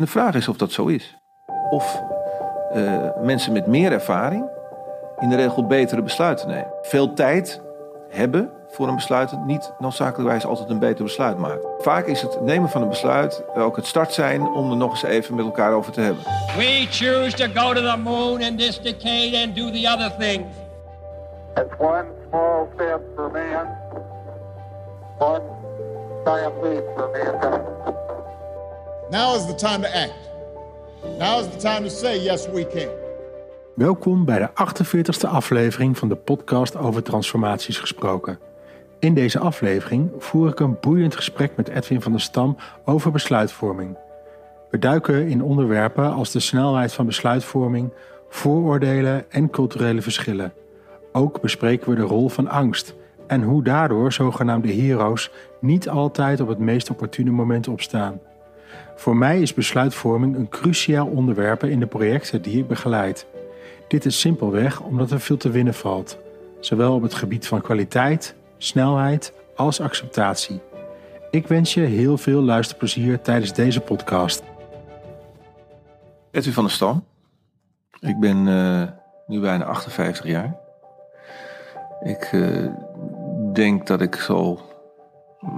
En de vraag is of dat zo is. Of uh, mensen met meer ervaring in de regel betere besluiten nemen. Veel tijd hebben voor een besluit niet noodzakelijkwijs altijd een beter besluit maakt. Vaak is het nemen van een besluit ook het start zijn om er nog eens even met elkaar over te hebben. We choose to go to the moon in this decade and do the other things. It's one small step for man, one giant leap for mankind. Now is the time to act. Now is the time to say yes we can. Welkom bij de 48e aflevering van de podcast over transformaties gesproken. In deze aflevering voer ik een boeiend gesprek met Edwin van der Stam over besluitvorming. We duiken in onderwerpen als de snelheid van besluitvorming, vooroordelen en culturele verschillen. Ook bespreken we de rol van angst en hoe daardoor zogenaamde heroes niet altijd op het meest opportune moment opstaan. Voor mij is besluitvorming een cruciaal onderwerp in de projecten die ik begeleid. Dit is simpelweg omdat er veel te winnen valt, zowel op het gebied van kwaliteit, snelheid als acceptatie. Ik wens je heel veel luisterplezier tijdens deze podcast. Edwin van der Stam. Ik ben uh, nu bijna 58 jaar. Ik uh, denk dat ik zo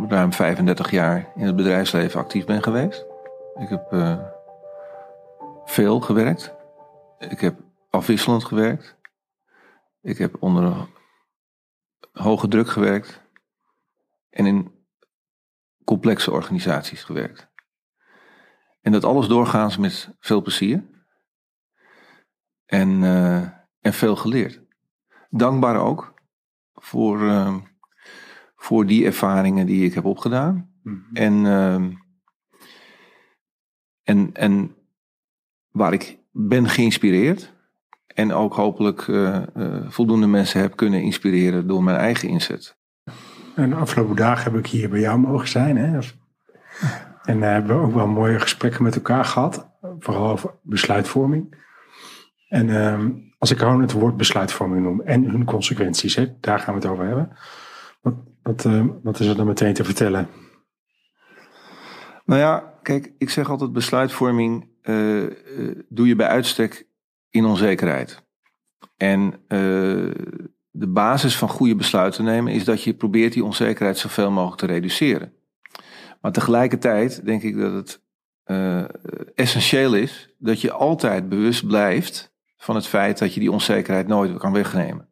ruim 35 jaar in het bedrijfsleven actief ben geweest. Ik heb uh, veel gewerkt. Ik heb afwisselend gewerkt. Ik heb onder hoge druk gewerkt. En in complexe organisaties gewerkt. En dat alles doorgaans met veel plezier. En, uh, en veel geleerd. Dankbaar ook voor, uh, voor die ervaringen die ik heb opgedaan. Mm -hmm. En, uh, en, en waar ik ben geïnspireerd. En ook hopelijk uh, uh, voldoende mensen heb kunnen inspireren door mijn eigen inzet. En de afgelopen dagen heb ik hier bij jou mogen zijn. Hè? En uh, hebben we ook wel mooie gesprekken met elkaar gehad. Vooral over besluitvorming. En ehm, als ik gewoon het woord besluitvorming noem en hun consequenties, hè, daar gaan we het over hebben. Wat, wat, wat is er dan meteen te vertellen? Nou ja, kijk, ik zeg altijd besluitvorming doe je bij uitstek in onzekerheid. En uh, de basis van goede besluiten nemen is dat je probeert die onzekerheid zoveel mogelijk te reduceren. Maar tegelijkertijd denk ik dat het essentieel is dat je altijd bewust blijft van het feit dat je die onzekerheid nooit kan wegnemen.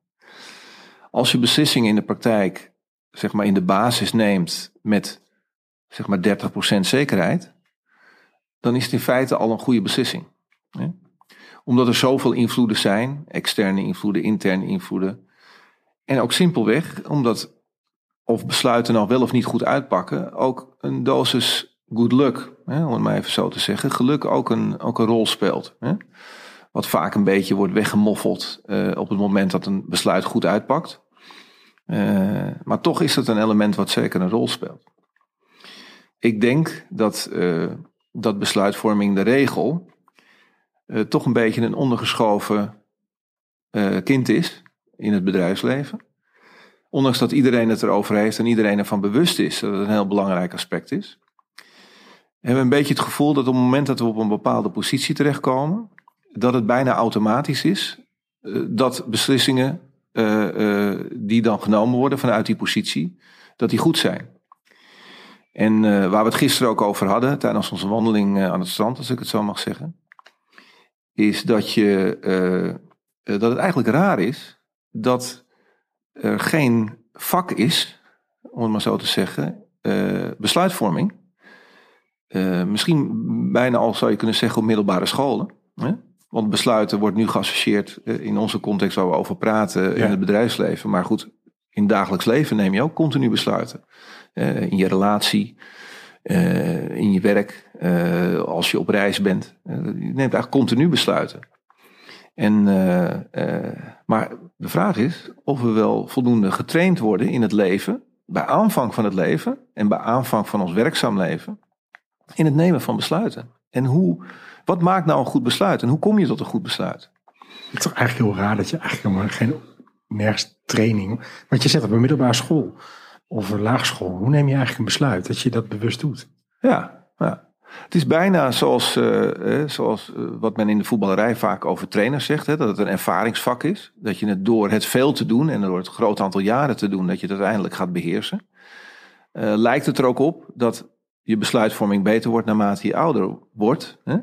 Als je beslissingen in de praktijk, zeg maar in de basis neemt met zeg maar 30% zekerheid, dan is het in feite al een goede beslissing omdat er zoveel invloeden zijn, externe invloeden, interne invloeden. En ook simpelweg, omdat of besluiten nou wel of niet goed uitpakken, ook een dosis good luck, hè, om het maar even zo te zeggen, geluk ook een, ook een rol speelt. Hè. Wat vaak een beetje wordt weggemoffeld uh, op het moment dat een besluit goed uitpakt. Uh, maar toch is het een element wat zeker een rol speelt. Ik denk dat, uh, dat besluitvorming de regel uh, toch een beetje een ondergeschoven uh, kind is in het bedrijfsleven. Ondanks dat iedereen het erover heeft en iedereen ervan bewust is dat het een heel belangrijk aspect is. Hebben we een beetje het gevoel dat op het moment dat we op een bepaalde positie terechtkomen, dat het bijna automatisch is dat beslissingen die dan genomen worden vanuit die positie, dat die goed zijn. En waar we het gisteren ook over hadden tijdens onze wandeling aan het strand, als ik het zo mag zeggen is dat, je, uh, dat het eigenlijk raar is dat er geen vak is, om het maar zo te zeggen, besluitvorming. Misschien bijna al zou je kunnen zeggen op middelbare scholen. Hè? Want besluiten wordt nu geassocieerd in onze context waar we over praten ja. in het bedrijfsleven. Maar goed, in het dagelijks leven neem je ook continu besluiten. In je relatie, uh, in je werk, uh, als je op reis bent. Je neemt eigenlijk continu besluiten. En, maar de vraag is of we wel voldoende getraind worden in het leven, bij aanvang van het leven en bij aanvang van ons werkzaam leven, in het nemen van besluiten. En hoe, wat maakt nou een goed besluit en hoe kom je tot een goed besluit? Het is toch eigenlijk heel raar dat je eigenlijk helemaal geen nergens training. Want je zet op een middelbare school of een laagschool. Hoe neem je eigenlijk een besluit dat je dat bewust doet? Ja, ja. Het is bijna zoals, uh, zoals uh, wat men in de voetballerij vaak over trainers zegt: hè, dat het een ervaringsvak is. Dat je het door het veel te doen en door het groot aantal jaren te doen, dat je het uiteindelijk gaat beheersen. Uh, lijkt het er ook op dat je besluitvorming beter wordt naarmate je ouder wordt. Hè?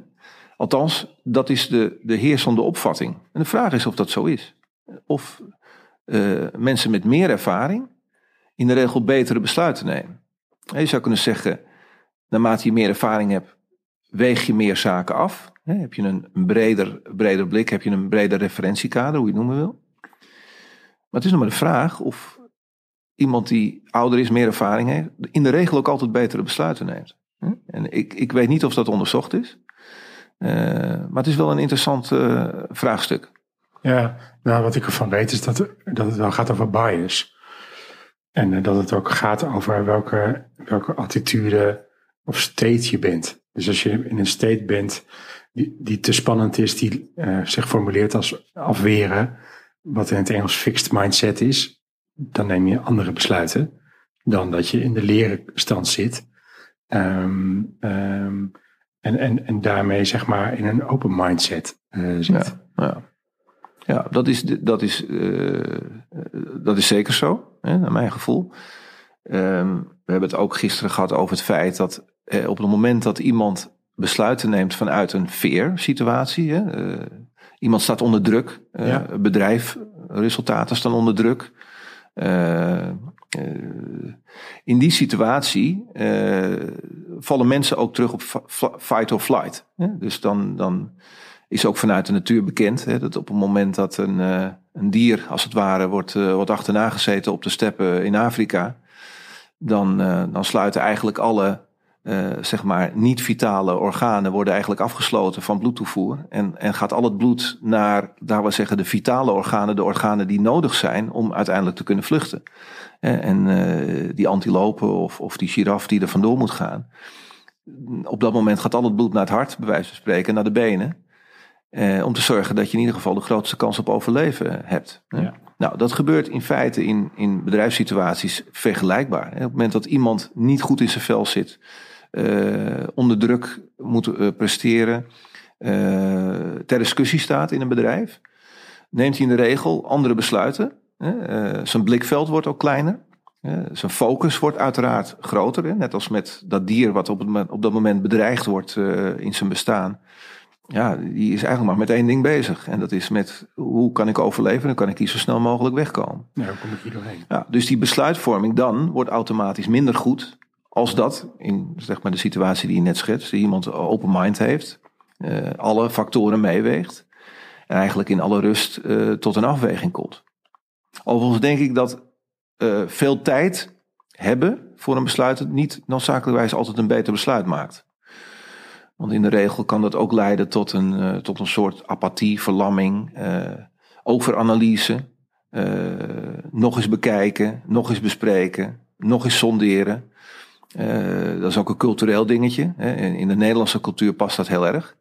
Althans, dat is de, de heersende opvatting. En de vraag is of dat zo is. Of mensen met meer ervaring in de regel betere besluiten nemen. Je zou kunnen zeggen, naarmate je meer ervaring hebt, weeg je meer zaken af. Heb je een, breder, breder blik, heb je een breder referentiekader, hoe je het noemen wil. Maar het is nog maar de vraag of iemand die ouder is, meer ervaring heeft, in de regel ook altijd betere besluiten neemt. En ik, ik weet niet of dat onderzocht is. Uh, maar het is wel een interessant uh, vraagstuk. Ja, nou wat ik ervan weet is dat, dat het wel gaat over bias. En uh, dat het ook gaat over welke, welke attitude of state je bent. Dus als je in een state bent die, die te spannend is, die uh, zich formuleert als afweren, wat in het Engels fixed mindset is, dan neem je andere besluiten dan dat je in de lerenstand zit. Um, um, en, en, en daarmee zeg maar in een open mindset uh, zit. Ja, ja. ja, dat, is, dat, is, dat is zeker zo, hè, naar mijn gevoel. Um, we hebben het ook gisteren gehad over het feit dat eh, op het moment dat iemand besluiten neemt vanuit een fear-situatie, eh, iemand staat onder druk, ja. bedrijf, resultaten staan onder druk. Eh, in die situatie vallen mensen ook terug op fight or flight. Dus dan, dan is ook vanuit de natuur bekend hè, dat op het moment dat een, een dier, als het ware, wordt, wordt achterna gezeten op de steppen in Afrika, dan, dan sluiten eigenlijk alle uh, zeg maar niet-vitale organen worden eigenlijk afgesloten van bloedtoevoer. En, en gaat al het bloed naar, daar we zeggen, de vitale organen, de organen die nodig zijn om uiteindelijk te kunnen vluchten. En uh, die antilopen of, of die giraf die er vandoor moet gaan. Op dat moment gaat al het bloed naar het hart, bij wijze van spreken, naar de benen. Uh, om te zorgen dat je in ieder geval de grootste kans op overleven hebt. Ja. Nou, dat gebeurt in feite in, in bedrijfssituaties vergelijkbaar. Op het moment dat iemand niet goed in zijn vel zit, uh, onder druk moet uh, presteren, ter discussie staat in een bedrijf, neemt hij in de regel andere besluiten. zijn blikveld wordt ook kleiner. zijn focus wordt uiteraard groter. Hè? Net als met dat dier wat op, het, op dat moment bedreigd wordt in zijn bestaan. Ja, die is eigenlijk maar met één ding bezig. En dat is met hoe kan ik overleven? Dan kan ik hier zo snel mogelijk wegkomen. Ja, hoe kom ik hier doorheen? Ja, dus die besluitvorming dan wordt automatisch minder goed als dat, in zeg maar de situatie die je net schetst, iemand open mind heeft, uh, alle factoren meeweegt en eigenlijk in alle rust uh, tot een afweging komt. Overigens denk ik dat uh, veel tijd hebben voor een besluit niet noodzakelijkwijs altijd een beter besluit maakt. Want in de regel kan dat ook leiden tot een, tot een soort apathie, verlamming, overanalyse, nog eens bekijken, nog eens bespreken, nog eens sonderen. Dat is ook een cultureel dingetje. Hè. In de Nederlandse cultuur past dat heel erg.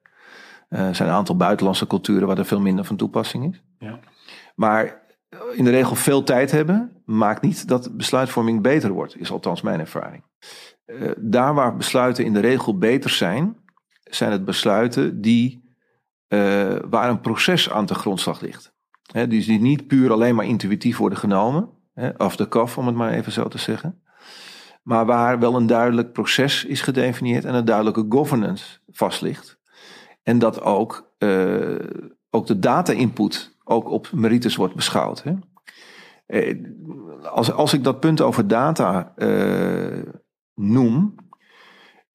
Er zijn een aantal buitenlandse culturen waar er veel minder van toepassing is. Ja. Maar in de regel veel tijd hebben, maakt niet dat besluitvorming beter wordt, is althans mijn ervaring. Daar waar besluiten in de regel beter zijn, zijn het besluiten die, waar een proces aan de grondslag ligt. Die niet puur alleen maar intuïtief worden genomen, off the cuff om het maar even zo te zeggen. Maar waar wel een duidelijk proces is gedefinieerd en een duidelijke governance vast ligt. En dat ook, uh, ook de data-input ook op merites wordt beschouwd. Uh, als, als ik dat punt over data noem,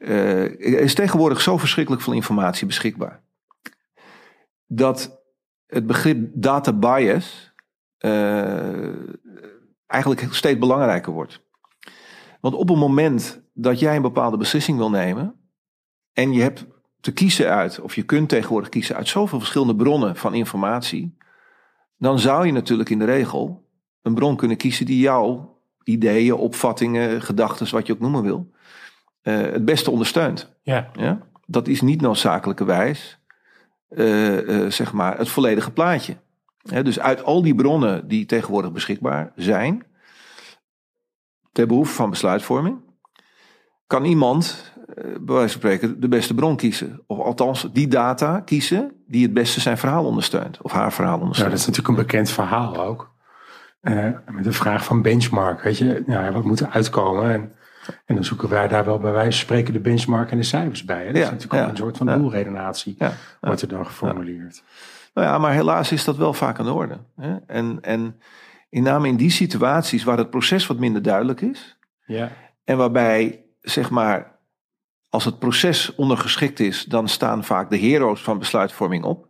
er is tegenwoordig zo verschrikkelijk veel informatie beschikbaar. Dat het begrip data bias eigenlijk steeds belangrijker wordt. Want op het moment dat jij een bepaalde beslissing wil nemen. en je hebt te kiezen uit, of je kunt tegenwoordig kiezen uit zoveel verschillende bronnen van informatie. dan zou je natuurlijk in de regel een bron kunnen kiezen die jouw ideeën, opvattingen, gedachten, wat je ook noemen wil. Uh, het beste ondersteunt. Ja. ja. Dat is niet noodzakelijkerwijs uh, uh, zeg maar het volledige plaatje. dus uit al die bronnen die tegenwoordig beschikbaar zijn, ter behoeve van besluitvorming, kan iemand bij wijze van spreken de beste bron kiezen. Of althans die data kiezen die het beste zijn verhaal ondersteunt. Of haar verhaal Ja, ondersteunt. dat is natuurlijk een bekend verhaal ook. Eh, met de vraag van benchmark. Weet je, ja, wat moet er uitkomen? En, en dan zoeken wij daar wel bij wijze van spreken de benchmark en de cijfers bij. Hè? Dat Ja, is natuurlijk ook een soort van doelredenatie. Wordt er dan geformuleerd. Nou ja, maar helaas is dat wel vaak aan de orde. Hè? En, en in name in die situaties waar het proces wat minder duidelijk is. Ja. En waarbij, zeg maar, als het proces ondergeschikt is, dan staan vaak de heroes van besluitvorming op.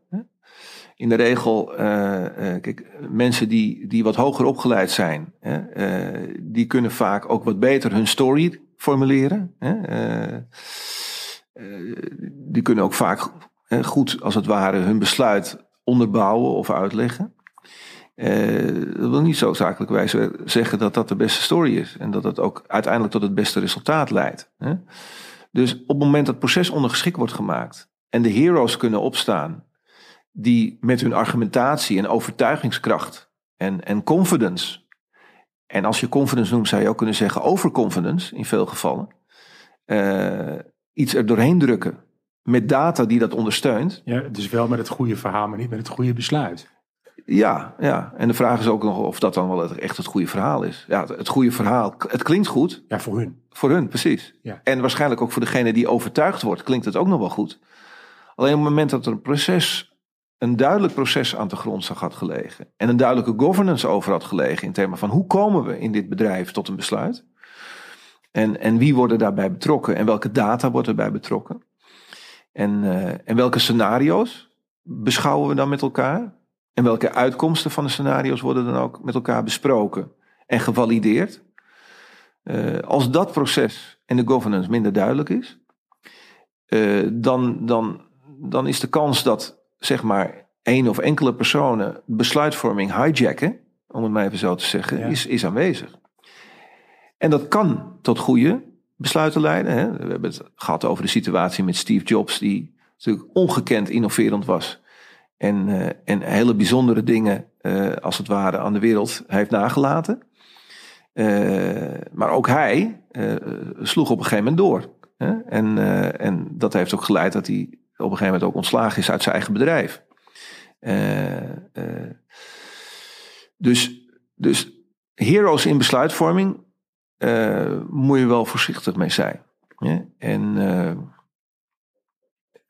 In de regel, eh, eh, kijk, mensen die, die wat hoger opgeleid zijn, hè, eh, die kunnen vaak ook wat beter hun story formuleren. Hè. Die kunnen ook vaak goed, als het ware, hun besluit onderbouwen of uitleggen. Dat wil niet zo zakelijkwijs zeggen dat dat de beste story is. En dat het ook uiteindelijk tot het beste resultaat leidt. Hè? Dus op het moment dat het proces ondergeschikt wordt gemaakt. en de heroes kunnen opstaan. Die met hun argumentatie en overtuigingskracht. en, en confidence. en als je confidence noemt, zou je ook kunnen zeggen overconfidence in veel gevallen. eh, iets er doorheen drukken. met data die dat ondersteunt. ja, dus wel met het goede verhaal, maar niet met het goede besluit. Ja, ja, en de vraag is ook nog of dat dan wel echt het goede verhaal is. Ja, het, het goede verhaal, het klinkt goed Ja, voor hun. voor hun, precies. Ja. En waarschijnlijk ook voor degene die overtuigd wordt, klinkt het ook nog wel goed. Alleen op het moment dat er een proces, een duidelijk proces aan de grondslag had gelegen. en een duidelijke governance over had gelegen in termen van hoe komen we in dit bedrijf tot een besluit. En, en wie worden daarbij betrokken en welke data wordt erbij betrokken. En, eh, en welke scenario's beschouwen we dan met elkaar. En welke uitkomsten van de scenario's worden dan ook met elkaar besproken en gevalideerd. Eh, als dat proces en de governance minder duidelijk is, eh, dan, dan, dan is de kans dat zeg maar één of enkele personen besluitvorming hijacken, om het maar even zo te zeggen, Ja. is, is aanwezig. En dat kan tot goede besluiten leiden. Hè. We hebben het gehad over de situatie met Steve Jobs, die natuurlijk ongekend innoverend was. En, eh, en hele bijzondere dingen, eh, als het ware, aan de wereld heeft nagelaten. Eh, maar ook hij sloeg op een gegeven moment door. Hè? En, en dat heeft ook geleid dat hij op een gegeven moment ook ontslagen is uit zijn eigen bedrijf. Eh, eh, dus, dus heroes in besluitvorming eh, moet je wel voorzichtig mee zijn. En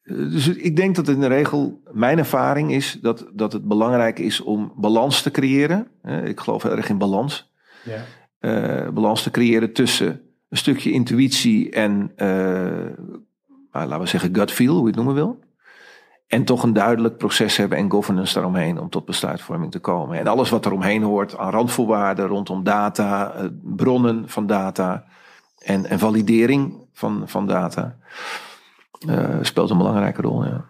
dus ik denk dat in de regel, mijn ervaring is dat, dat het belangrijk is om balans te creëren. Ik geloof heel erg in balans Ja. balans te creëren tussen een stukje intuïtie en, eh, nou, laten we zeggen, gut feel, hoe je het noemen wil. En toch een duidelijk proces hebben en governance daaromheen om tot besluitvorming te komen. En alles wat eromheen hoort aan randvoorwaarden rondom data, eh, bronnen van data en, en validering van, van data, eh, speelt een belangrijke rol. Ja.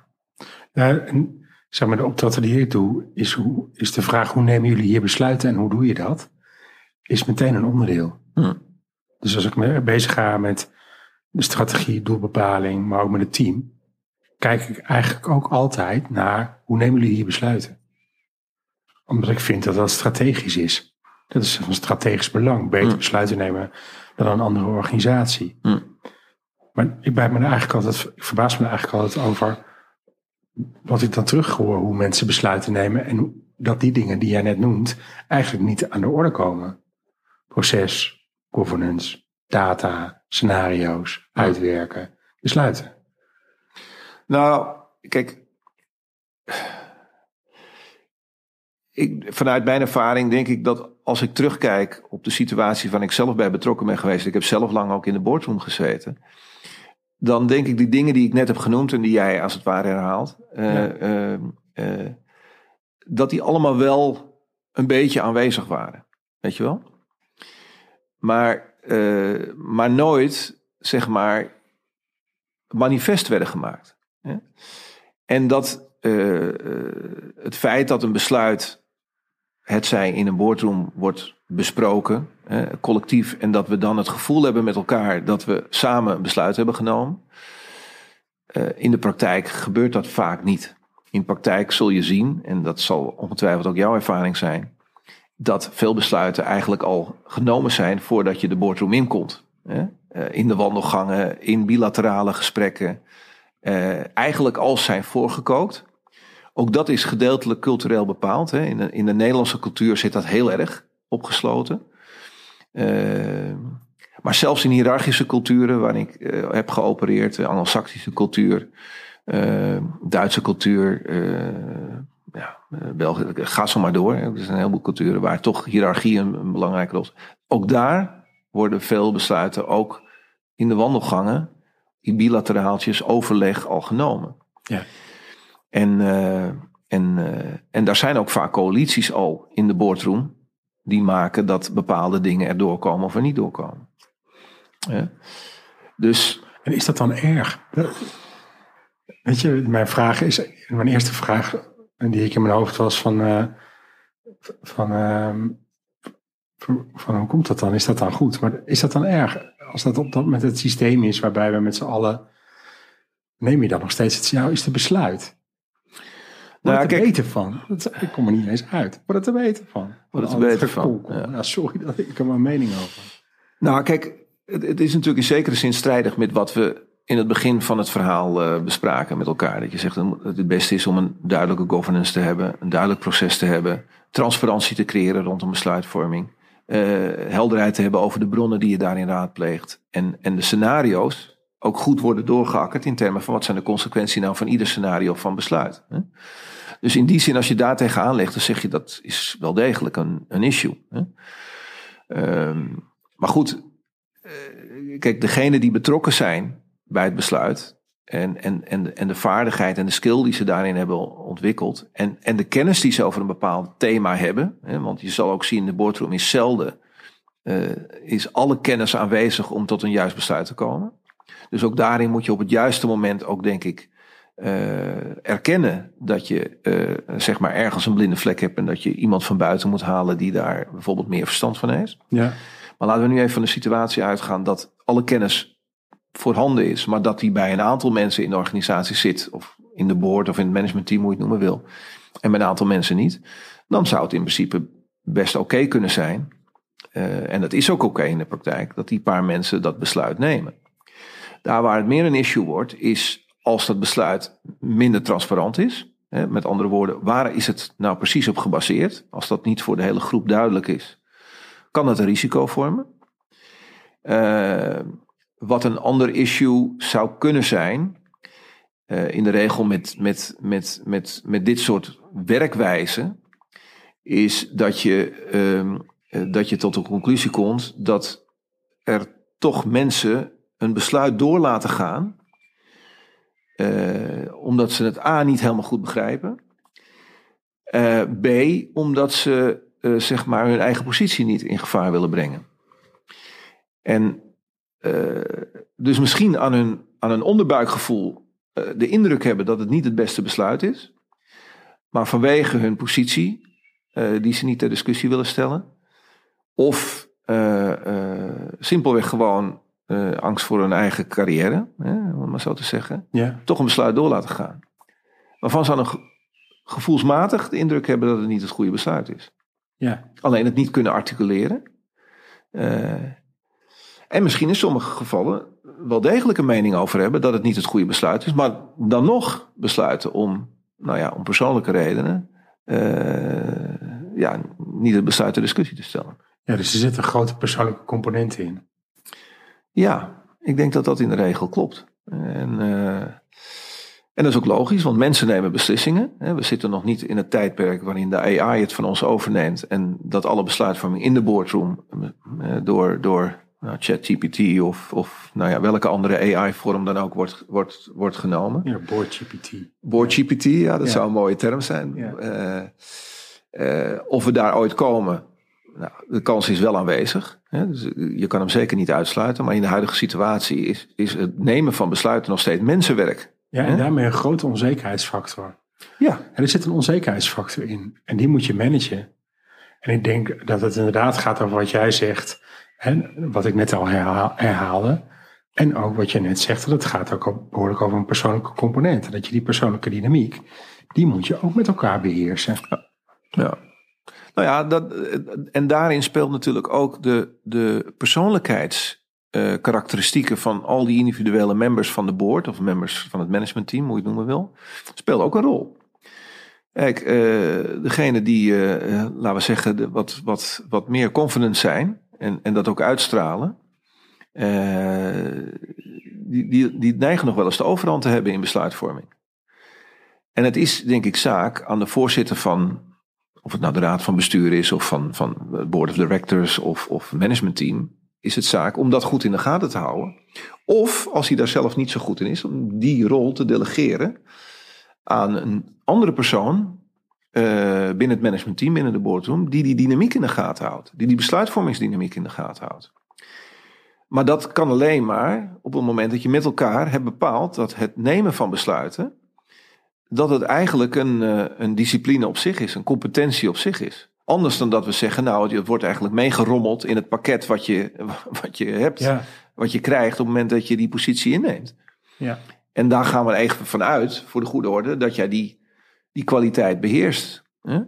Ja, en zeg maar, de opdracht die ik doe, is, hoe, is de vraag hoe nemen jullie hier besluiten en hoe doe je dat? Is meteen een onderdeel. Hm. Dus als ik me bezig ga met de strategie, doelbepaling, maar ook met het team, kijk ik eigenlijk ook altijd naar hoe nemen jullie hier besluiten. Omdat ik vind dat dat strategisch is. Dat is van strategisch belang. Beter Hm. besluiten nemen dan een andere organisatie. Hm. Maar ik, ben me eigenlijk altijd, ik verbaas me eigenlijk altijd over wat ik dan terughoor, hoe mensen besluiten nemen en dat die dingen die jij net noemt eigenlijk niet aan de orde komen. Proces, governance, data, scenario's, uitwerken, besluiten. Nou, kijk. Ik, vanuit mijn ervaring denk ik dat als ik terugkijk op de situatie waar ik zelf bij betrokken ben geweest. Ik heb zelf lang ook in de boardroom gezeten. Dan denk ik die dingen die ik net heb genoemd en die jij als het ware herhaalt. eh, eh, eh, dat die allemaal wel een beetje aanwezig waren. Weet je wel? Maar, eh, maar nooit, zeg maar, manifest werden gemaakt. Hè? En dat eh, eh, het feit dat een besluit, het zij in een boardroom wordt besproken, hè, collectief, en dat we dan het gevoel hebben met elkaar dat we samen een besluit hebben genomen. in de praktijk gebeurt dat vaak niet. In de praktijk zul je zien, en dat zal ongetwijfeld ook jouw ervaring zijn, dat veel besluiten eigenlijk al genomen zijn voordat je de boardroom inkomt. Hè? eh, in de wandelgangen, in bilaterale gesprekken, eh, eigenlijk als zijn voorgekookt. Ook dat is gedeeltelijk cultureel bepaald. Hè. In, de, in de Nederlandse cultuur zit dat heel erg opgesloten. Uh, maar zelfs in hiërarchische culturen waar ik heb geopereerd, de Anglo-Saxische cultuur, Duitse cultuur, België, ga zo maar door. Er zijn een heleboel culturen waar toch hiërarchie een, een belangrijke rol is. Ook daar worden veel besluiten, ook in de wandelgangen, in bilateraaltjes, overleg al genomen. Ja. En, uh, en, uh, en daar zijn ook vaak coalities al in de boardroom die maken dat bepaalde dingen er doorkomen of er niet doorkomen. Ja. Dus. En is dat dan erg? Weet je, mijn vraag is, mijn eerste vraag die ik in mijn hoofd was van, uh, van, uh, van hoe komt dat dan? Is dat dan goed? Maar is dat dan erg? Als dat op dat met het systeem is waarbij we met z'n allen, neem je dan nog steeds het jou is te besluit? Wat nou, kijk, weten van. Dat, ik kom er niet eens uit. Wat er te weten van. Wat er te weten van. Ja. Nou, sorry dat ik er mijn mening over. Nou, kijk, het, het, is natuurlijk in zekere zin strijdig met wat we in het begin van het verhaal uh, bespraken met elkaar. Dat je zegt dat het beste is om een duidelijke governance te hebben, een duidelijk proces te hebben, transparantie te creëren rondom besluitvorming, uh, helderheid te hebben over de bronnen die je daarin raadpleegt en, en de scenario's ook goed worden doorgeakkerd in termen van wat zijn de consequenties nou van ieder scenario van besluit. Hè? Dus in die zin, als je daar tegenaan legt, dan zeg je dat is wel degelijk een, een issue. Hè? Um, maar goed, uh, kijk, degene die betrokken zijn bij het besluit. En, en, en, en de vaardigheid en de skill die ze daarin hebben ontwikkeld. En, en de kennis die ze over een bepaald thema hebben. Hè, want je zal ook zien, in de boardroom is zelden. Uh, is alle kennis aanwezig om tot een juist besluit te komen. Dus ook daarin moet je op het juiste moment ook, denk ik, uh, erkennen dat je uh, zeg maar ergens een blinde vlek hebt en dat je iemand van buiten moet halen die daar bijvoorbeeld meer verstand van heeft. Ja. Maar laten we nu even van de situatie uitgaan dat alle kennis voorhanden is, maar dat die bij een aantal mensen in de organisatie zit, of in de board of in het managementteam, hoe je het noemen wil, en bij een aantal mensen niet, dan zou het in principe best oké kunnen zijn. Uh, en dat is ook oké in de praktijk, dat die paar mensen dat besluit nemen. Daar waar het meer een issue wordt, is als dat besluit minder transparant is. Hè, met andere woorden, waar is het nou precies op gebaseerd? Als dat niet voor de hele groep duidelijk is, kan dat een risico vormen. Uh, wat een ander issue zou kunnen zijn, uh, in de regel met, met, met, met, met dit soort werkwijzen, is dat je, uh, dat je tot de conclusie komt dat er toch mensen een besluit door laten gaan, uh, omdat ze het A niet helemaal goed begrijpen, B omdat ze zeg maar hun eigen positie niet in gevaar willen brengen. En dus misschien aan hun, aan hun onderbuikgevoel uh, de indruk hebben dat het niet het beste besluit is. Maar vanwege hun positie, uh, die ze niet ter discussie willen stellen. Of simpelweg gewoon angst voor hun eigen carrière, hè, om maar zo te zeggen. Ja. Toch een besluit door laten gaan. Waarvan ze dan gevoelsmatig de indruk hebben dat het niet het goede besluit is. Ja. Alleen het niet kunnen articuleren. En misschien in sommige gevallen wel degelijk een mening over hebben dat het niet het goede besluit is, maar dan nog besluiten om, nou ja, om persoonlijke redenen, uh, ja, niet het besluit ter discussie te stellen. Ja, dus er zit een grote persoonlijke component in. Ja, ik denk dat dat in de regel klopt. En, uh, en dat is ook logisch, want mensen nemen beslissingen. We zitten nog niet in het tijdperk waarin de AI het van ons overneemt en dat alle besluitvorming in de boardroom uh, door, door nou, ChatGPT of, of nou ja, welke andere AI-vorm dan ook wordt, wordt, wordt genomen. Ja, BoardGPT. BoardGPT, ja, dat ja. zou een mooie term zijn. Ja. Uh, uh, of we daar ooit komen, nou, de kans is wel aanwezig. Hè? Dus je kan hem zeker niet uitsluiten. Maar in de huidige situatie is, is het nemen van besluiten nog steeds mensenwerk. Ja, en hè? daarmee een grote onzekerheidsfactor. Ja. En er zit een onzekerheidsfactor in. En die moet je managen. En ik denk dat het inderdaad gaat over wat jij zegt en wat ik net al herhaalde. En ook wat je net zegt, dat gaat ook behoorlijk over een persoonlijke component. Dat je die persoonlijke dynamiek, die moet je ook met elkaar beheersen. Ja. Nou ja, dat, en daarin speelt natuurlijk ook de, de persoonlijkheids uh, karakteristieken van al die individuele members van de board of members van het managementteam, hoe je het noemen wil, speelt ook een rol. Kijk, uh, degene die, uh, laten we zeggen, wat, wat, wat meer confident zijn en, en dat ook uitstralen, die, die, die neigen nog wel eens de overhand te hebben in besluitvorming. En het is, denk ik, zaak aan de voorzitter van, of het nou de raad van bestuur is, of van, van het board of directors of, of managementteam, is het zaak om dat goed in de gaten te houden. Of als hij daar zelf niet zo goed in is, om die rol te delegeren aan een andere persoon uh, binnen het managementteam, binnen de boardroom, die die dynamiek in de gaten houdt. Die die besluitvormingsdynamiek in de gaten houdt. Maar dat kan alleen maar op het moment dat je met elkaar hebt bepaald dat het nemen van besluiten, dat het eigenlijk een, uh, een discipline op zich is, een competentie op zich is. Anders dan dat we zeggen, nou, het wordt eigenlijk meegerommeld in het pakket wat je, wat je hebt, wat je krijgt op het moment dat je die positie inneemt. Ja. En daar gaan we even vanuit, voor de goede orde, dat jij die, die kwaliteit beheerst. Hè?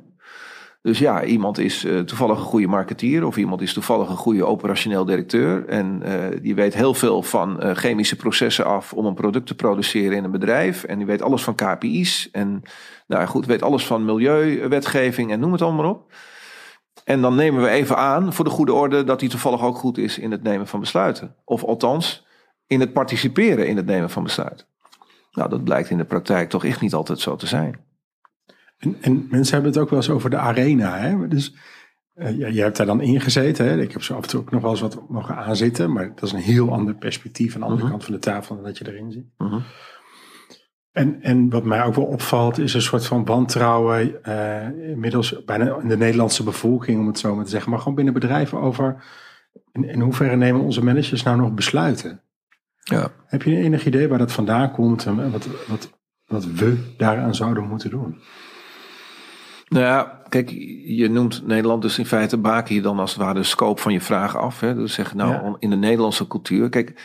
Dus ja, iemand is uh, toevallig een goede marketeer of iemand is toevallig een goede operationeel directeur. En uh, die weet heel veel van uh, chemische processen af om een product te produceren in een bedrijf. En die weet alles van KPI's en nou goed, weet alles van milieuwetgeving en noem het allemaal op. En dan nemen we even aan, voor de goede orde, dat hij toevallig ook goed is in het nemen van besluiten. Of althans, in het participeren in het nemen van besluiten. Nou, dat blijkt in de praktijk toch echt niet altijd zo te zijn. En, en mensen hebben het ook wel eens over de arena. Hè? Dus uh, ja, je hebt daar dan ingezeten. Hè? Ik heb zo af en toe ook nog wel eens wat mogen aanzitten. Maar dat is een heel ander perspectief aan de andere uh mhm. -huh. kant van de tafel dan dat je erin zit. Uh mhm. -huh. En, en wat mij ook wel opvalt, is een soort van wantrouwen, uh, inmiddels bijna in de Nederlandse bevolking, om het zo maar te zeggen, maar gewoon binnen bedrijven over in, in hoeverre nemen onze managers nou nog besluiten? Ja. Heb je enig idee waar dat vandaan komt en wat, wat, wat we daaraan zouden moeten doen? Nou ja, kijk, je noemt Nederland dus in feite baken je dan als het ware de scope van je vraag af. Hè? Dus zeg nou, ja. in de Nederlandse cultuur. Kijk,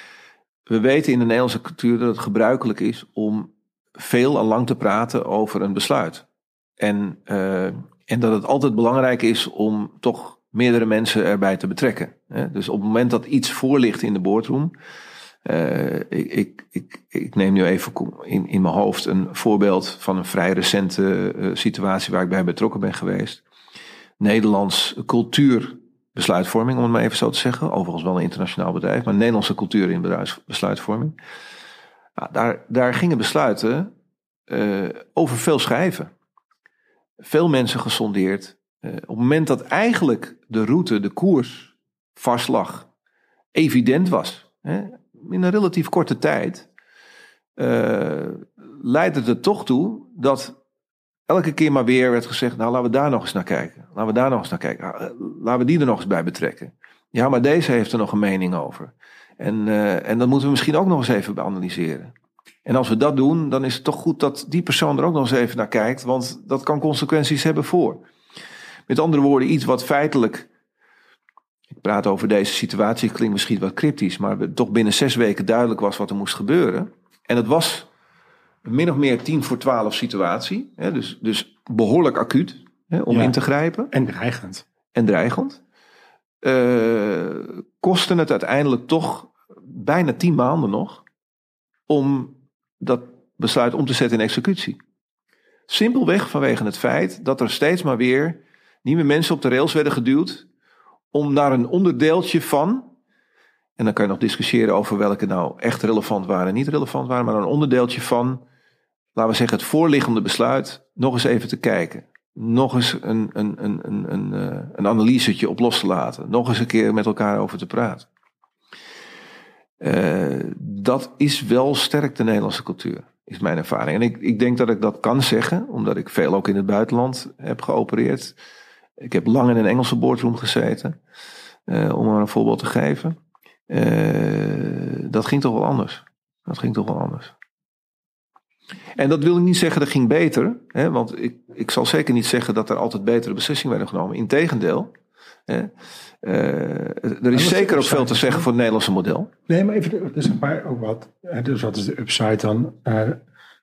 we weten in de Nederlandse cultuur dat het gebruikelijk is om veel en lang te praten over een besluit. En, uh, en dat het altijd belangrijk is om toch meerdere mensen erbij te betrekken. Hè? Dus op het moment dat iets voor ligt in de boardroom. Uh, ik, ik, ik, neem nu even in, in mijn hoofd een voorbeeld van een vrij recente uh, situatie waar ik bij betrokken ben geweest. Nederlands cultuurbesluitvorming, om het maar even zo te zeggen. Overigens wel een internationaal bedrijf, maar Nederlandse cultuur in besluitvorming. Nou, daar, daar gingen besluiten uh, over veel schrijven. Veel mensen gesondeerd. Op het moment dat eigenlijk de route, de koers vast lag, evident was, in een relatief korte tijd, uh, leidde het er toch toe dat elke keer maar weer werd gezegd: Nou, laten we daar nog eens naar kijken. Laten we daar nog eens naar kijken. Laten we die er nog eens bij betrekken. Ja, maar deze heeft er nog een mening over. En, uh, en dat moeten we misschien ook nog eens even beanalyseren. En als we dat doen, dan is het toch goed dat die persoon er ook nog eens even naar kijkt, want dat kan consequenties hebben voor. Met andere woorden, iets wat feitelijk. Praat over deze situatie, klinkt misschien wat cryptisch, maar toch binnen zes weken duidelijk was wat er moest gebeuren. En het was min of meer tien voor twaalf situatie, hè, dus, dus behoorlijk acuut hè, om ja, in te grijpen. En dreigend. En dreigend. Uh, kostte het uiteindelijk toch bijna tien maanden nog om dat besluit om te zetten in executie. Simpelweg vanwege het feit dat er steeds maar weer nieuwe mensen op de rails werden geduwd om naar een onderdeeltje van, en dan kan je nog discussiëren over welke nou echt relevant waren en niet relevant waren, maar een onderdeeltje van, laten we zeggen, het voorliggende besluit nog eens even te kijken. Nog eens een, een, een, een, een, eh, een analysetje op los te laten. Nog eens een keer met elkaar over te praten. Uh, dat is wel sterk de Nederlandse cultuur, is mijn ervaring. En ik, ik denk dat ik dat kan zeggen, omdat ik veel ook in het buitenland heb geopereerd. Ik heb lang in een Engelse boardroom gezeten, uh, om maar een voorbeeld te geven. Uh, dat ging toch wel anders. Dat ging toch wel anders. En dat wil ik niet zeggen dat ging beter, hè, want ik, ik zal zeker niet zeggen dat er altijd betere beslissingen werden genomen. Integendeel. Hè. Uh, er is zeker ook veel te zeggen voor het Nederlandse model. Nee, maar even, dus maar ook wat. Dus wat is de upside dan uh,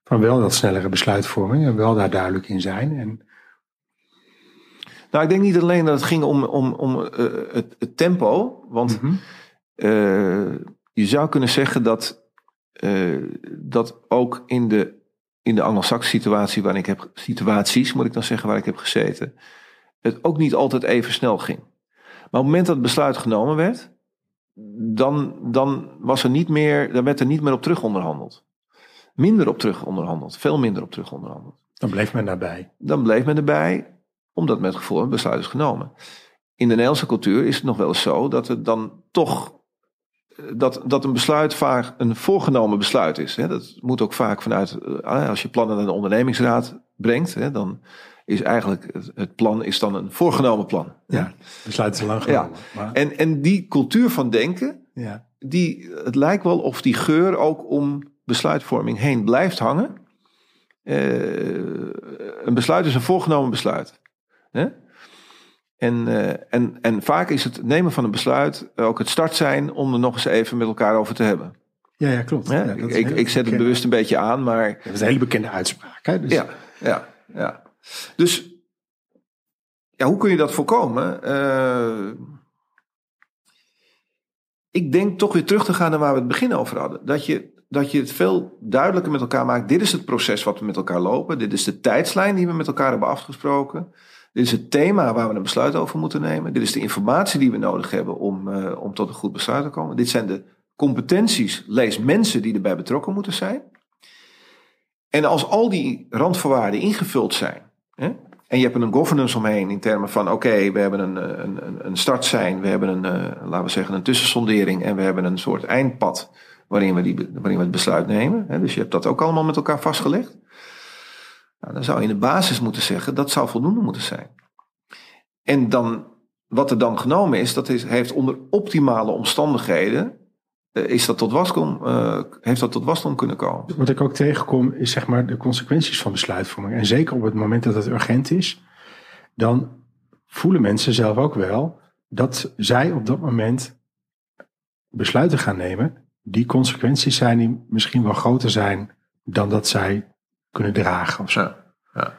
van wel dat snellere besluitvorming en wel daar duidelijk in zijn? En... Nou, ik denk niet alleen dat het ging om, om, om uh, het, het, tempo, want mm -hmm. je zou kunnen zeggen dat, dat ook in de, in de anglo-saxische situatie waar ik heb, situaties moet ik dan zeggen, waar ik heb gezeten, het ook niet altijd even snel ging. Maar op het moment dat het besluit genomen werd, dan, dan was er niet meer, dan werd er niet meer op terug onderhandeld. Minder op terug onderhandeld, veel minder op terug onderhandeld. Dan bleef men daarbij. Dan bleef men erbij, omdat met gevoel een besluit is genomen. In de Nederlandse cultuur is het nog wel eens zo dat het dan toch dat, dat een besluit vaak een voorgenomen besluit is. Hè. Dat moet ook vaak vanuit, eh, als je plannen naar de ondernemingsraad brengt, hè, dan is eigenlijk het, plan is dan een voorgenomen plan. Ja, besluit is lang genomen. Ja. Maar... En, en die cultuur van denken, ja. die, het lijkt wel of die geur ook om besluitvorming heen blijft hangen. Uh, een besluit is een voorgenomen besluit. Hè? En, uh, en, en vaak is het nemen van een besluit ook het start zijn om er nog eens even met elkaar over te hebben. Ja, ja klopt. Ja, ik, ik, ik zet het bewust een beetje aan, maar... Dat is een hele bekende uitspraak. Hè? Dus... Ja, ja, ja. Dus ja, hoe kun je dat voorkomen? Uh, ik denk toch weer terug te gaan naar waar we het begin over hadden. Dat je, dat je het veel duidelijker met elkaar maakt. Dit is het proces wat we met elkaar lopen. Dit is de tijdslijn die we met elkaar hebben afgesproken. Dit is het thema waar we een besluit over moeten nemen. Dit is de informatie die we nodig hebben om, uh, om tot een goed besluit te komen. Dit zijn de competenties, lees mensen die erbij betrokken moeten zijn. En als al die randvoorwaarden ingevuld zijn, hè, en je hebt een governance omheen in termen van: oké, we hebben een, een, een start zijn, we hebben een, uh, laten we zeggen, een tussensondering en we hebben een soort eindpad waarin we, die, waarin we het besluit nemen. Hè, dus je hebt dat ook allemaal met elkaar vastgelegd. Nou, dan zou je in de basis moeten zeggen dat zou voldoende moeten zijn. En dan, wat er dan genomen is, dat is, heeft onder optimale omstandigheden eh, is dat tot waskom, uh, heeft dat tot wasdom kunnen komen. Wat ik ook tegenkom is zeg maar de consequenties van besluitvorming. En zeker op het moment dat het urgent is, dan voelen mensen zelf ook wel dat zij op dat moment besluiten gaan nemen. Die consequenties zijn die misschien wel groter zijn dan dat zij kunnen dragen of zo. Ja.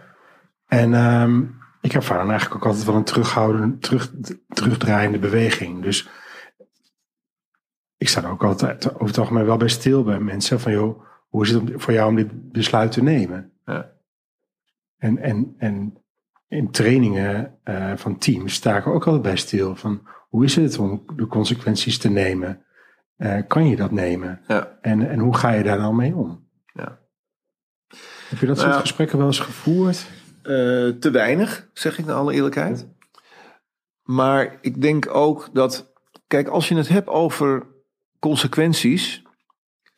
En um, ik ervaar dan eigenlijk ook altijd wel een terughoudende, terug, terugdraaiende beweging. Dus ik sta er ook altijd over het algemeen wel bij stil bij mensen. Van joh, hoe is het voor jou om dit besluit te nemen? Ja. En, en, en in trainingen uh, van teams sta ik ook altijd bij stil. Van hoe is het om de consequenties te nemen? Uh, kan je dat nemen? Ja. En, en hoe ga je daar dan mee om? Heb je dat soort nou gesprekken wel eens gevoerd? Uh, te weinig, zeg ik naar alle eerlijkheid. Maar ik denk ook dat, kijk, als je het hebt over consequenties,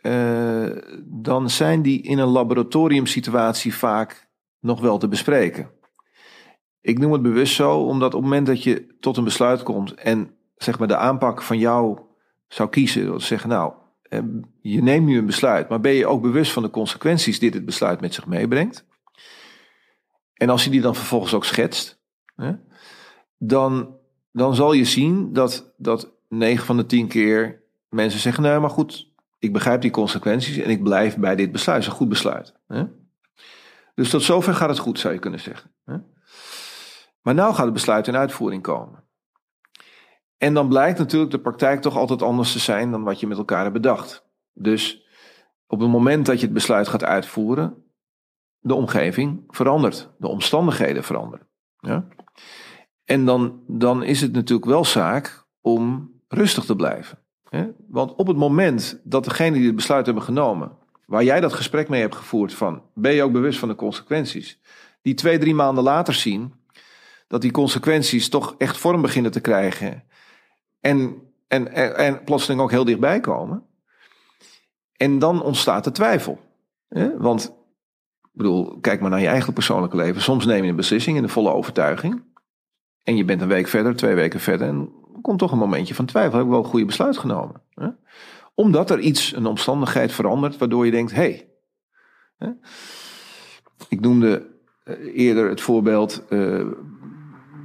uh, dan zijn die in een laboratoriumsituatie vaak nog wel te bespreken. Ik noem het bewust zo, omdat op het moment dat je tot een besluit komt en zeg maar de aanpak van jou zou kiezen, dat zeggen, nou, eh, je neemt nu een besluit, maar ben je ook bewust van de consequenties die dit besluit met zich meebrengt? En als je die dan vervolgens ook schetst, hè, dan, dan zal je zien dat, dat 9 van de 10 keer mensen zeggen, nou maar goed, ik begrijp die consequenties en ik blijf bij dit besluit. Het is een goed besluit. Hè? Dus tot zover gaat het goed, zou je kunnen zeggen. Hè? Maar nu gaat het besluit in uitvoering komen. En dan blijkt natuurlijk de praktijk toch altijd anders te zijn dan wat je met elkaar hebt bedacht. Dus op het moment dat je het besluit gaat uitvoeren, de omgeving verandert, de omstandigheden veranderen. Ja? En dan, dan is het natuurlijk wel zaak om rustig te blijven. Want op het moment dat degene die het besluit hebben genomen, waar jij dat gesprek mee hebt gevoerd van, ben je ook bewust van de consequenties, die twee, drie maanden later zien dat die consequenties toch echt vorm beginnen te krijgen en, en, en, plotseling ook heel dichtbij komen. En dan ontstaat de twijfel. Want, ik bedoel, kijk maar naar je eigen persoonlijke leven. Soms neem je een beslissing in de volle overtuiging. En je bent een week verder, twee weken verder. En komt toch een momentje van twijfel. Heb ik wel een goede besluit genomen? Hè? Omdat er iets, een omstandigheid verandert, waardoor je denkt. Hey, ik noemde eh, eerder het voorbeeld uh,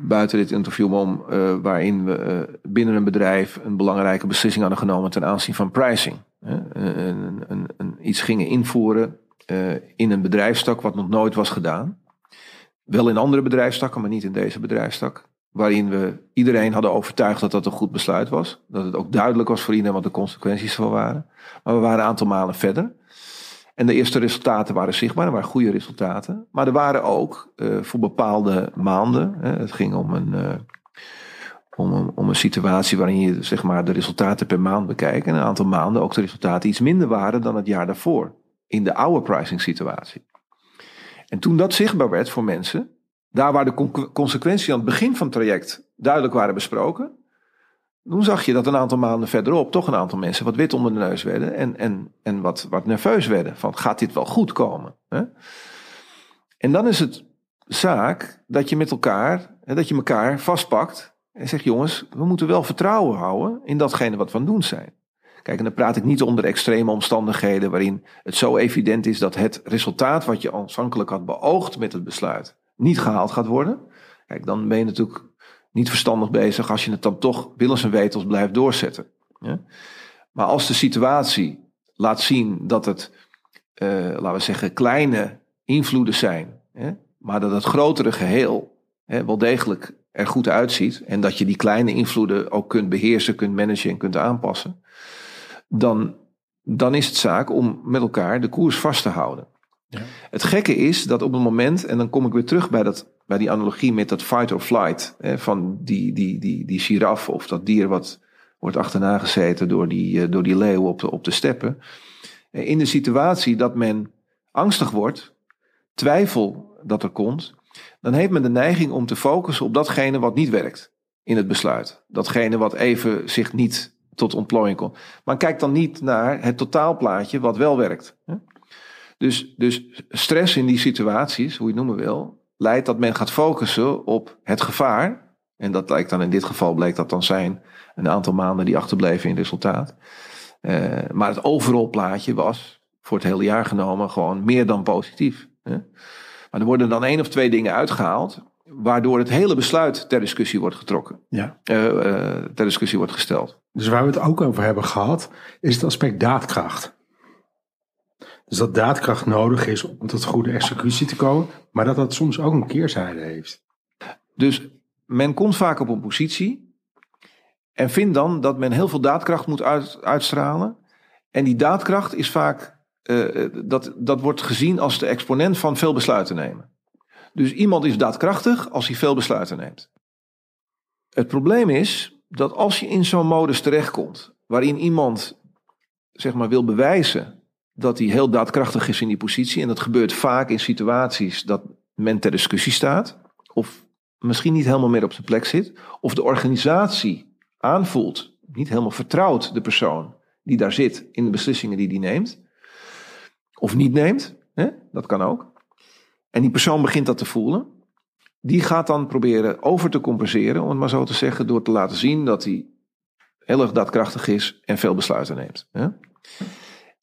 buiten dit interview uh, waarin we uh, binnen een bedrijf een belangrijke beslissing hadden genomen ten aanzien van pricing. Een, een, een, iets gingen invoeren in een bedrijfstak wat nog nooit was gedaan. Wel in andere bedrijfstakken, maar niet in deze bedrijfstak. waarin we iedereen hadden overtuigd dat dat een goed besluit was. Dat het ook duidelijk was voor iedereen wat de consequenties van waren. Maar we waren een aantal malen verder. En de eerste resultaten waren zichtbaar, er waren goede resultaten. Maar er waren ook uh, voor bepaalde maanden, het ging om een, uh, om, een, om een situatie waarin je zeg maar, de resultaten per maand bekijkt. En een aantal maanden ook de resultaten iets minder waren dan het jaar daarvoor. In de oude pricing situatie. En toen dat zichtbaar werd voor mensen, daar waar de consequenties aan het begin van het traject duidelijk waren besproken, toen zag je dat een aantal maanden verderop toch een aantal mensen wat wit onder de neus werden en, en, en wat, wat nerveus werden. Van gaat dit wel goed komen? Hè? En dan is het zaak dat je met elkaar, dat je elkaar vastpakt en zegt jongens, we moeten wel vertrouwen houden in datgene wat we aan het doen zijn. Kijk, en dan praat ik niet onder extreme omstandigheden waarin het zo evident is dat het resultaat wat je aanvankelijk had beoogd met het besluit niet gehaald gaat worden. Kijk, dan ben je natuurlijk niet verstandig bezig als je het dan toch willens en wetels blijft doorzetten. Ja? Maar als de situatie laat zien dat het, uh, laten we zeggen, kleine invloeden zijn, hè, maar dat het grotere geheel hè, wel degelijk er goed uitziet en dat je die kleine invloeden ook kunt beheersen, kunt managen en kunt aanpassen, dan, dan is het zaak om met elkaar de koers vast te houden. Ja. Het gekke is dat op het moment, en dan kom ik weer terug bij, dat, bij die analogie met dat fight or flight, hè, van die, die, die, die giraf of dat dier wat wordt achterna gezeten door die, eh, door die leeuw op de, op de steppen. Eh, in de situatie dat men angstig wordt, twijfel dat er komt, dan heeft men de neiging om te focussen op datgene wat niet werkt in het besluit. Datgene wat even zich niet tot ontplooiing komt. Maar kijk dan niet naar het totaalplaatje wat wel werkt. Dus, dus stress in die situaties, hoe je het noemen wil, leidt dat men gaat focussen op het gevaar. En dat lijkt dan in dit geval bleek dat dan zijn een aantal maanden die achterbleven in resultaat. Uh, maar het overal plaatje was voor het hele jaar genomen gewoon meer dan positief. Hè? Maar er worden dan één of twee dingen uitgehaald, waardoor het hele besluit ter discussie wordt getrokken. Ja. Uh, uh, ter discussie wordt gesteld. Dus waar we het ook over hebben gehad, is het aspect daadkracht. Dus dat daadkracht nodig is om tot goede executie te komen, maar dat dat soms ook een keerzijde heeft. Dus men komt vaak op een positie en vindt dan dat men heel veel daadkracht moet uitstralen. En die daadkracht is vaak, uh, dat, dat wordt gezien als de exponent van veel besluiten nemen. Dus iemand is daadkrachtig als hij veel besluiten neemt. Het probleem is dat als je in zo'n modus terechtkomt, waarin iemand zeg maar wil bewijzen dat hij heel daadkrachtig is in die positie. En dat gebeurt vaak in situaties dat men ter discussie staat. Of misschien niet helemaal meer op zijn plek zit. Of de organisatie aanvoelt, niet helemaal vertrouwt de persoon die daar zit in de beslissingen die die neemt. Of niet neemt, hè? dat kan ook. En die persoon begint dat te voelen. Die gaat dan proberen over te compenseren, om het maar zo te zeggen, door te laten zien dat hij heel erg daadkrachtig is en veel besluiten neemt. Hè?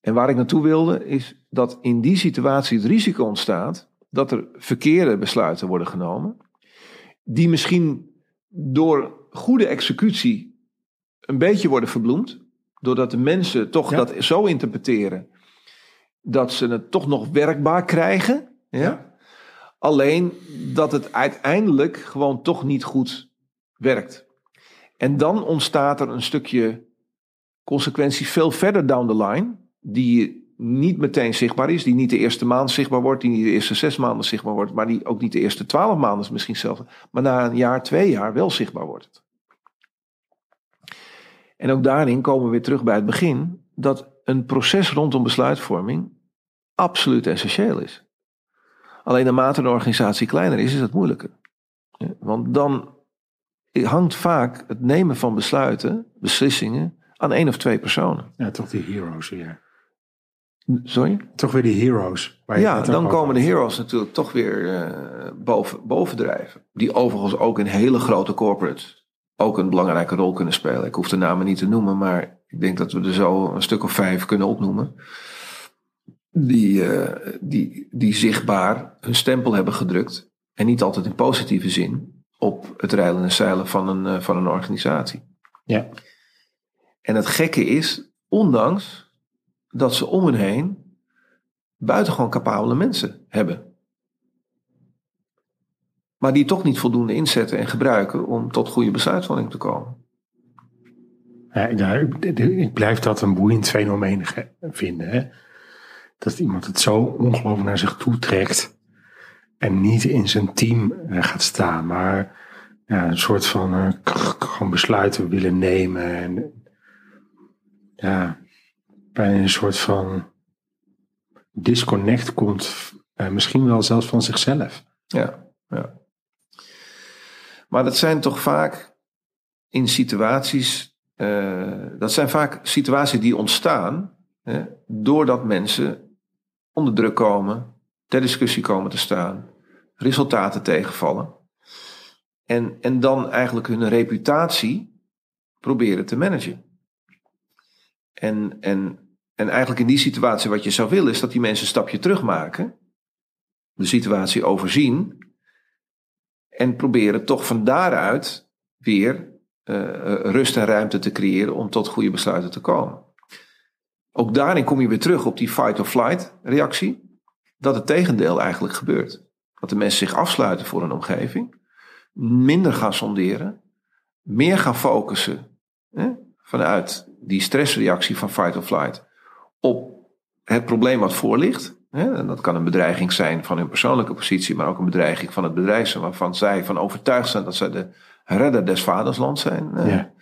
En waar ik naartoe wilde, is dat in die situatie het risico ontstaat dat er verkeerde besluiten worden genomen, die misschien door goede executie een beetje worden verbloemd, doordat de mensen toch dat zo interpreteren dat ze het toch nog werkbaar krijgen. Ja? ja? Alleen dat het uiteindelijk gewoon toch niet goed werkt. En dan ontstaat er een stukje consequentie veel verder down the line die niet meteen zichtbaar is, die niet de eerste maand zichtbaar wordt, die niet de eerste zes maanden zichtbaar wordt, maar die ook niet de eerste twaalf maanden misschien zelfs, maar na een jaar, twee jaar wel zichtbaar wordt. En ook daarin komen we weer terug bij het begin, dat een proces rondom besluitvorming absoluut essentieel is. Alleen naarmate een organisatie kleiner is, is het moeilijker. Want dan hangt vaak het nemen van besluiten, beslissingen, aan één of twee personen. Ja, toch die heroes weer. Sorry? Toch weer die heroes. ja, dan komen de heroes natuurlijk toch weer uh, boven, bovendrijven. Die overigens ook in hele grote corporates ook een belangrijke rol kunnen spelen. Ik hoef de namen niet te noemen, maar ik denk dat we er zo een stuk of vijf kunnen opnoemen. Die, uh, die, die zichtbaar hun stempel hebben gedrukt. En niet altijd in positieve zin op het rijden en zeilen van een, uh, van een organisatie. Ja. En het gekke is, ondanks dat ze om hen heen buitengewoon capabele mensen hebben. maar die toch niet voldoende inzetten en gebruiken om tot goede besluitvorming te komen. Ja, ik, blijf dat een boeiend fenomeen vinden. Hè? Dat iemand het zo ongelooflijk naar zich toe trekt en niet in zijn team eh, gaat staan, maar ja, een soort van uh, gewoon besluiten willen nemen. En, ja, bij een soort van disconnect komt, uh, misschien wel zelfs van zichzelf. Ja, ja. Maar dat zijn toch vaak in situaties, uh, dat zijn vaak situaties die ontstaan hè, doordat mensen onder druk komen, ter discussie komen te staan, resultaten tegenvallen. En, en dan eigenlijk hun reputatie proberen te managen. En, en, en eigenlijk in die situatie wat je zou willen is dat die mensen een stapje terug maken. De situatie overzien. En proberen toch van daaruit weer uh, rust en ruimte te creëren om tot goede besluiten te komen. Ook daarin kom je weer terug op die fight-or-flight reactie. Dat het tegendeel eigenlijk gebeurt. Dat de mensen zich afsluiten voor een omgeving minder gaan sonderen, meer gaan focussen hè, vanuit die stressreactie van fight or flight op het probleem wat voor ligt. En dat kan een bedreiging zijn van hun persoonlijke positie, maar ook een bedreiging van het bedrijf waarvan zij van overtuigd zijn dat zij de redder des vaderslands zijn. Ja.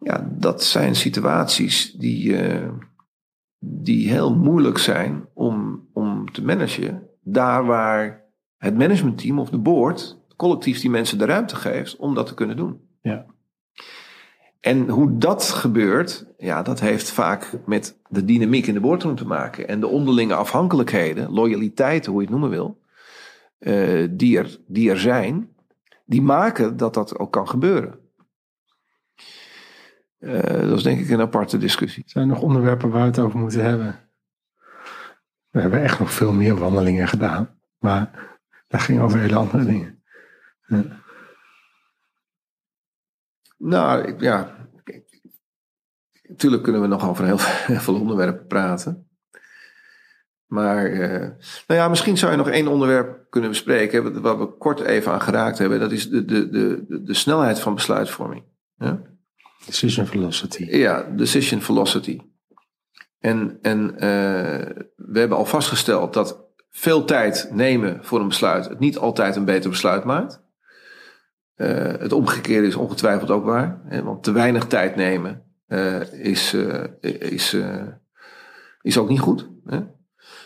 ja, dat zijn situaties die, uh, die heel moeilijk zijn om, om te managen. Daar waar het managementteam of de board collectief die mensen de ruimte geeft om dat te kunnen doen. Ja. En hoe dat gebeurt, ja, dat heeft vaak met de dynamiek in de boardroom te maken. En de onderlinge afhankelijkheden, loyaliteiten, hoe je het noemen wil, uh, die, er, die er zijn, die maken dat dat ook kan gebeuren. Uh, dat is denk ik een aparte discussie. Zijn er nog onderwerpen waar we het over moeten hebben? We hebben echt nog veel meer wandelingen gedaan. Maar dat ging over hele andere dingen. Nou, ja. Natuurlijk kunnen we nog over heel, veel onderwerpen praten. Maar, uh, nou ja, misschien zou je nog één onderwerp kunnen bespreken, waar we kort even aan geraakt hebben. Dat is de, de, de, de snelheid van besluitvorming. Ja? Decision velocity. Ja, decision velocity. En, en uh, we hebben al vastgesteld dat veel tijd nemen voor een besluit het niet altijd een beter besluit maakt. Uh, het omgekeerde is ongetwijfeld ook waar. Hè, want te weinig tijd nemen uh, is, uh, is, is ook niet goed. Hè?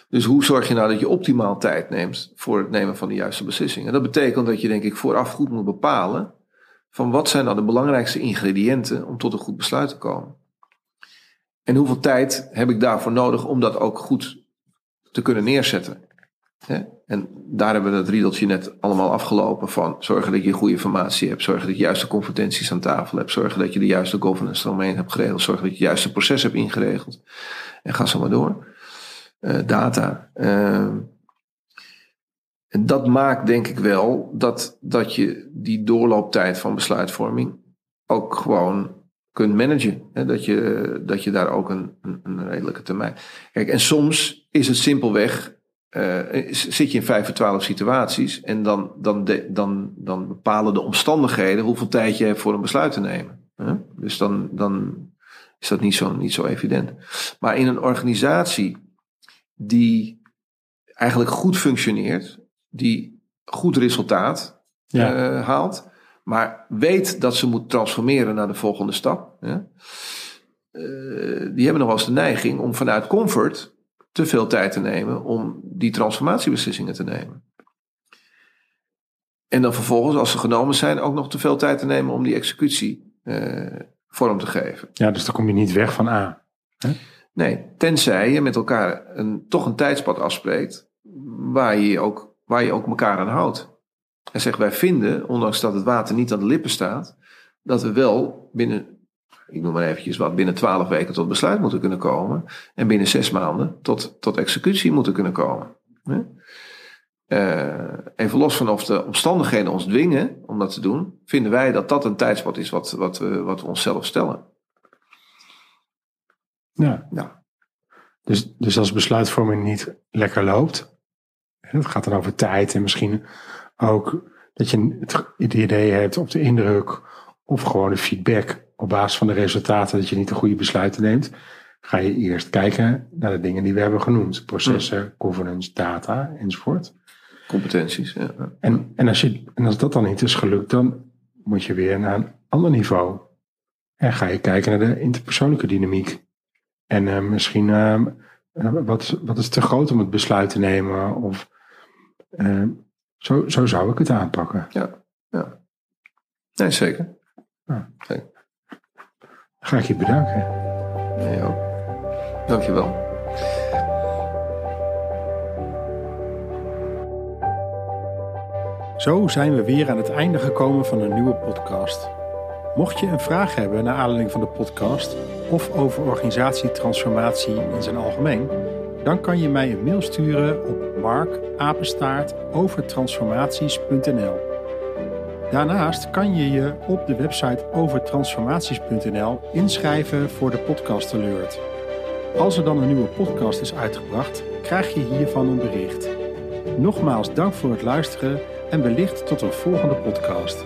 Dus hoe zorg je nou dat je optimaal tijd neemt voor het nemen van de juiste beslissingen? Dat betekent dat je denk ik vooraf goed moet bepalen van wat zijn nou de belangrijkste ingrediënten om tot een goed besluit te komen. En hoeveel tijd heb ik daarvoor nodig om dat ook goed te kunnen neerzetten? En daar hebben we het riedeltje net allemaal afgelopen van zorgen dat je goede informatie hebt, zorgen dat je juiste competenties aan tafel hebt, zorgen dat je de juiste governance eromheen hebt geregeld, zorgen dat je het juiste proces hebt ingeregeld. En ga zo maar door. Uh, data. Uh, en dat maakt denk ik wel dat, dat je die doorlooptijd van besluitvorming ook gewoon kunt managen. Hè? Dat, je, dat je daar ook een, een, een redelijke termijn. Kijk, en soms is het simpelweg uh, zit je in vijf of twaalf situaties en dan, dan, dan, dan bepalen de omstandigheden hoeveel tijd je hebt voor een besluit te nemen. Dus dan, dan is dat niet zo, niet zo evident. Maar in een organisatie die eigenlijk goed functioneert, die goed resultaat ja. uh, haalt, maar weet dat ze moet transformeren naar de volgende stap, uh, die hebben nog wel eens de neiging om vanuit comfort te veel tijd te nemen om die transformatiebeslissingen te nemen. En dan vervolgens, als ze genomen zijn, ook nog te veel tijd te nemen om die executie uh, vorm te geven. Ja, dus dan kom je niet weg van A. Hè? Nee, tenzij je met elkaar een, toch een tijdspad afspreekt waar je, ook, waar je ook elkaar aan houdt. En zegt, wij vinden, ondanks dat het water niet aan de lippen staat, dat we wel binnen ik noem maar eventjes wat, binnen twaalf weken tot besluit moeten kunnen komen. En binnen zes maanden tot, tot executie moeten kunnen komen. Uh, even los van of de omstandigheden ons dwingen om dat te doen, vinden wij dat dat een tijdspad is wat, wat, we, wat we onszelf stellen. Ja. ja. Dus, dus als besluitvorming niet lekker loopt, Dat gaat dan over tijd en misschien ook dat je het idee hebt of de indruk of gewoon de feedback op basis van de resultaten dat je niet de goede besluiten neemt. Ga je eerst kijken naar de dingen die we hebben genoemd. Processen, governance, data enzovoort. Competenties. Ja. En, en, als je, en als dat dan niet is gelukt, dan moet je weer naar een ander niveau. En ga je kijken naar de interpersoonlijke dynamiek. En uh, misschien uh, wat, wat is te groot om het besluit te nemen? Of uh, zo, zo zou ik het aanpakken. Ja, ja. Nee, zeker. Zeker. Ga ik je bedanken. Nee, ook. Dankjewel. Zo zijn we weer aan het einde gekomen van een nieuwe podcast. Mocht je een vraag hebben naar aanleiding van de podcast of over organisatietransformatie in zijn algemeen, dan kan je mij een mail sturen op markapenstaartovertransformaties.nl. Daarnaast kan je je op de website overtransformaties.nl inschrijven voor de podcast alert. Als er dan een nieuwe podcast is uitgebracht, krijg je hiervan een bericht. Nogmaals dank voor het luisteren en wellicht tot een volgende podcast.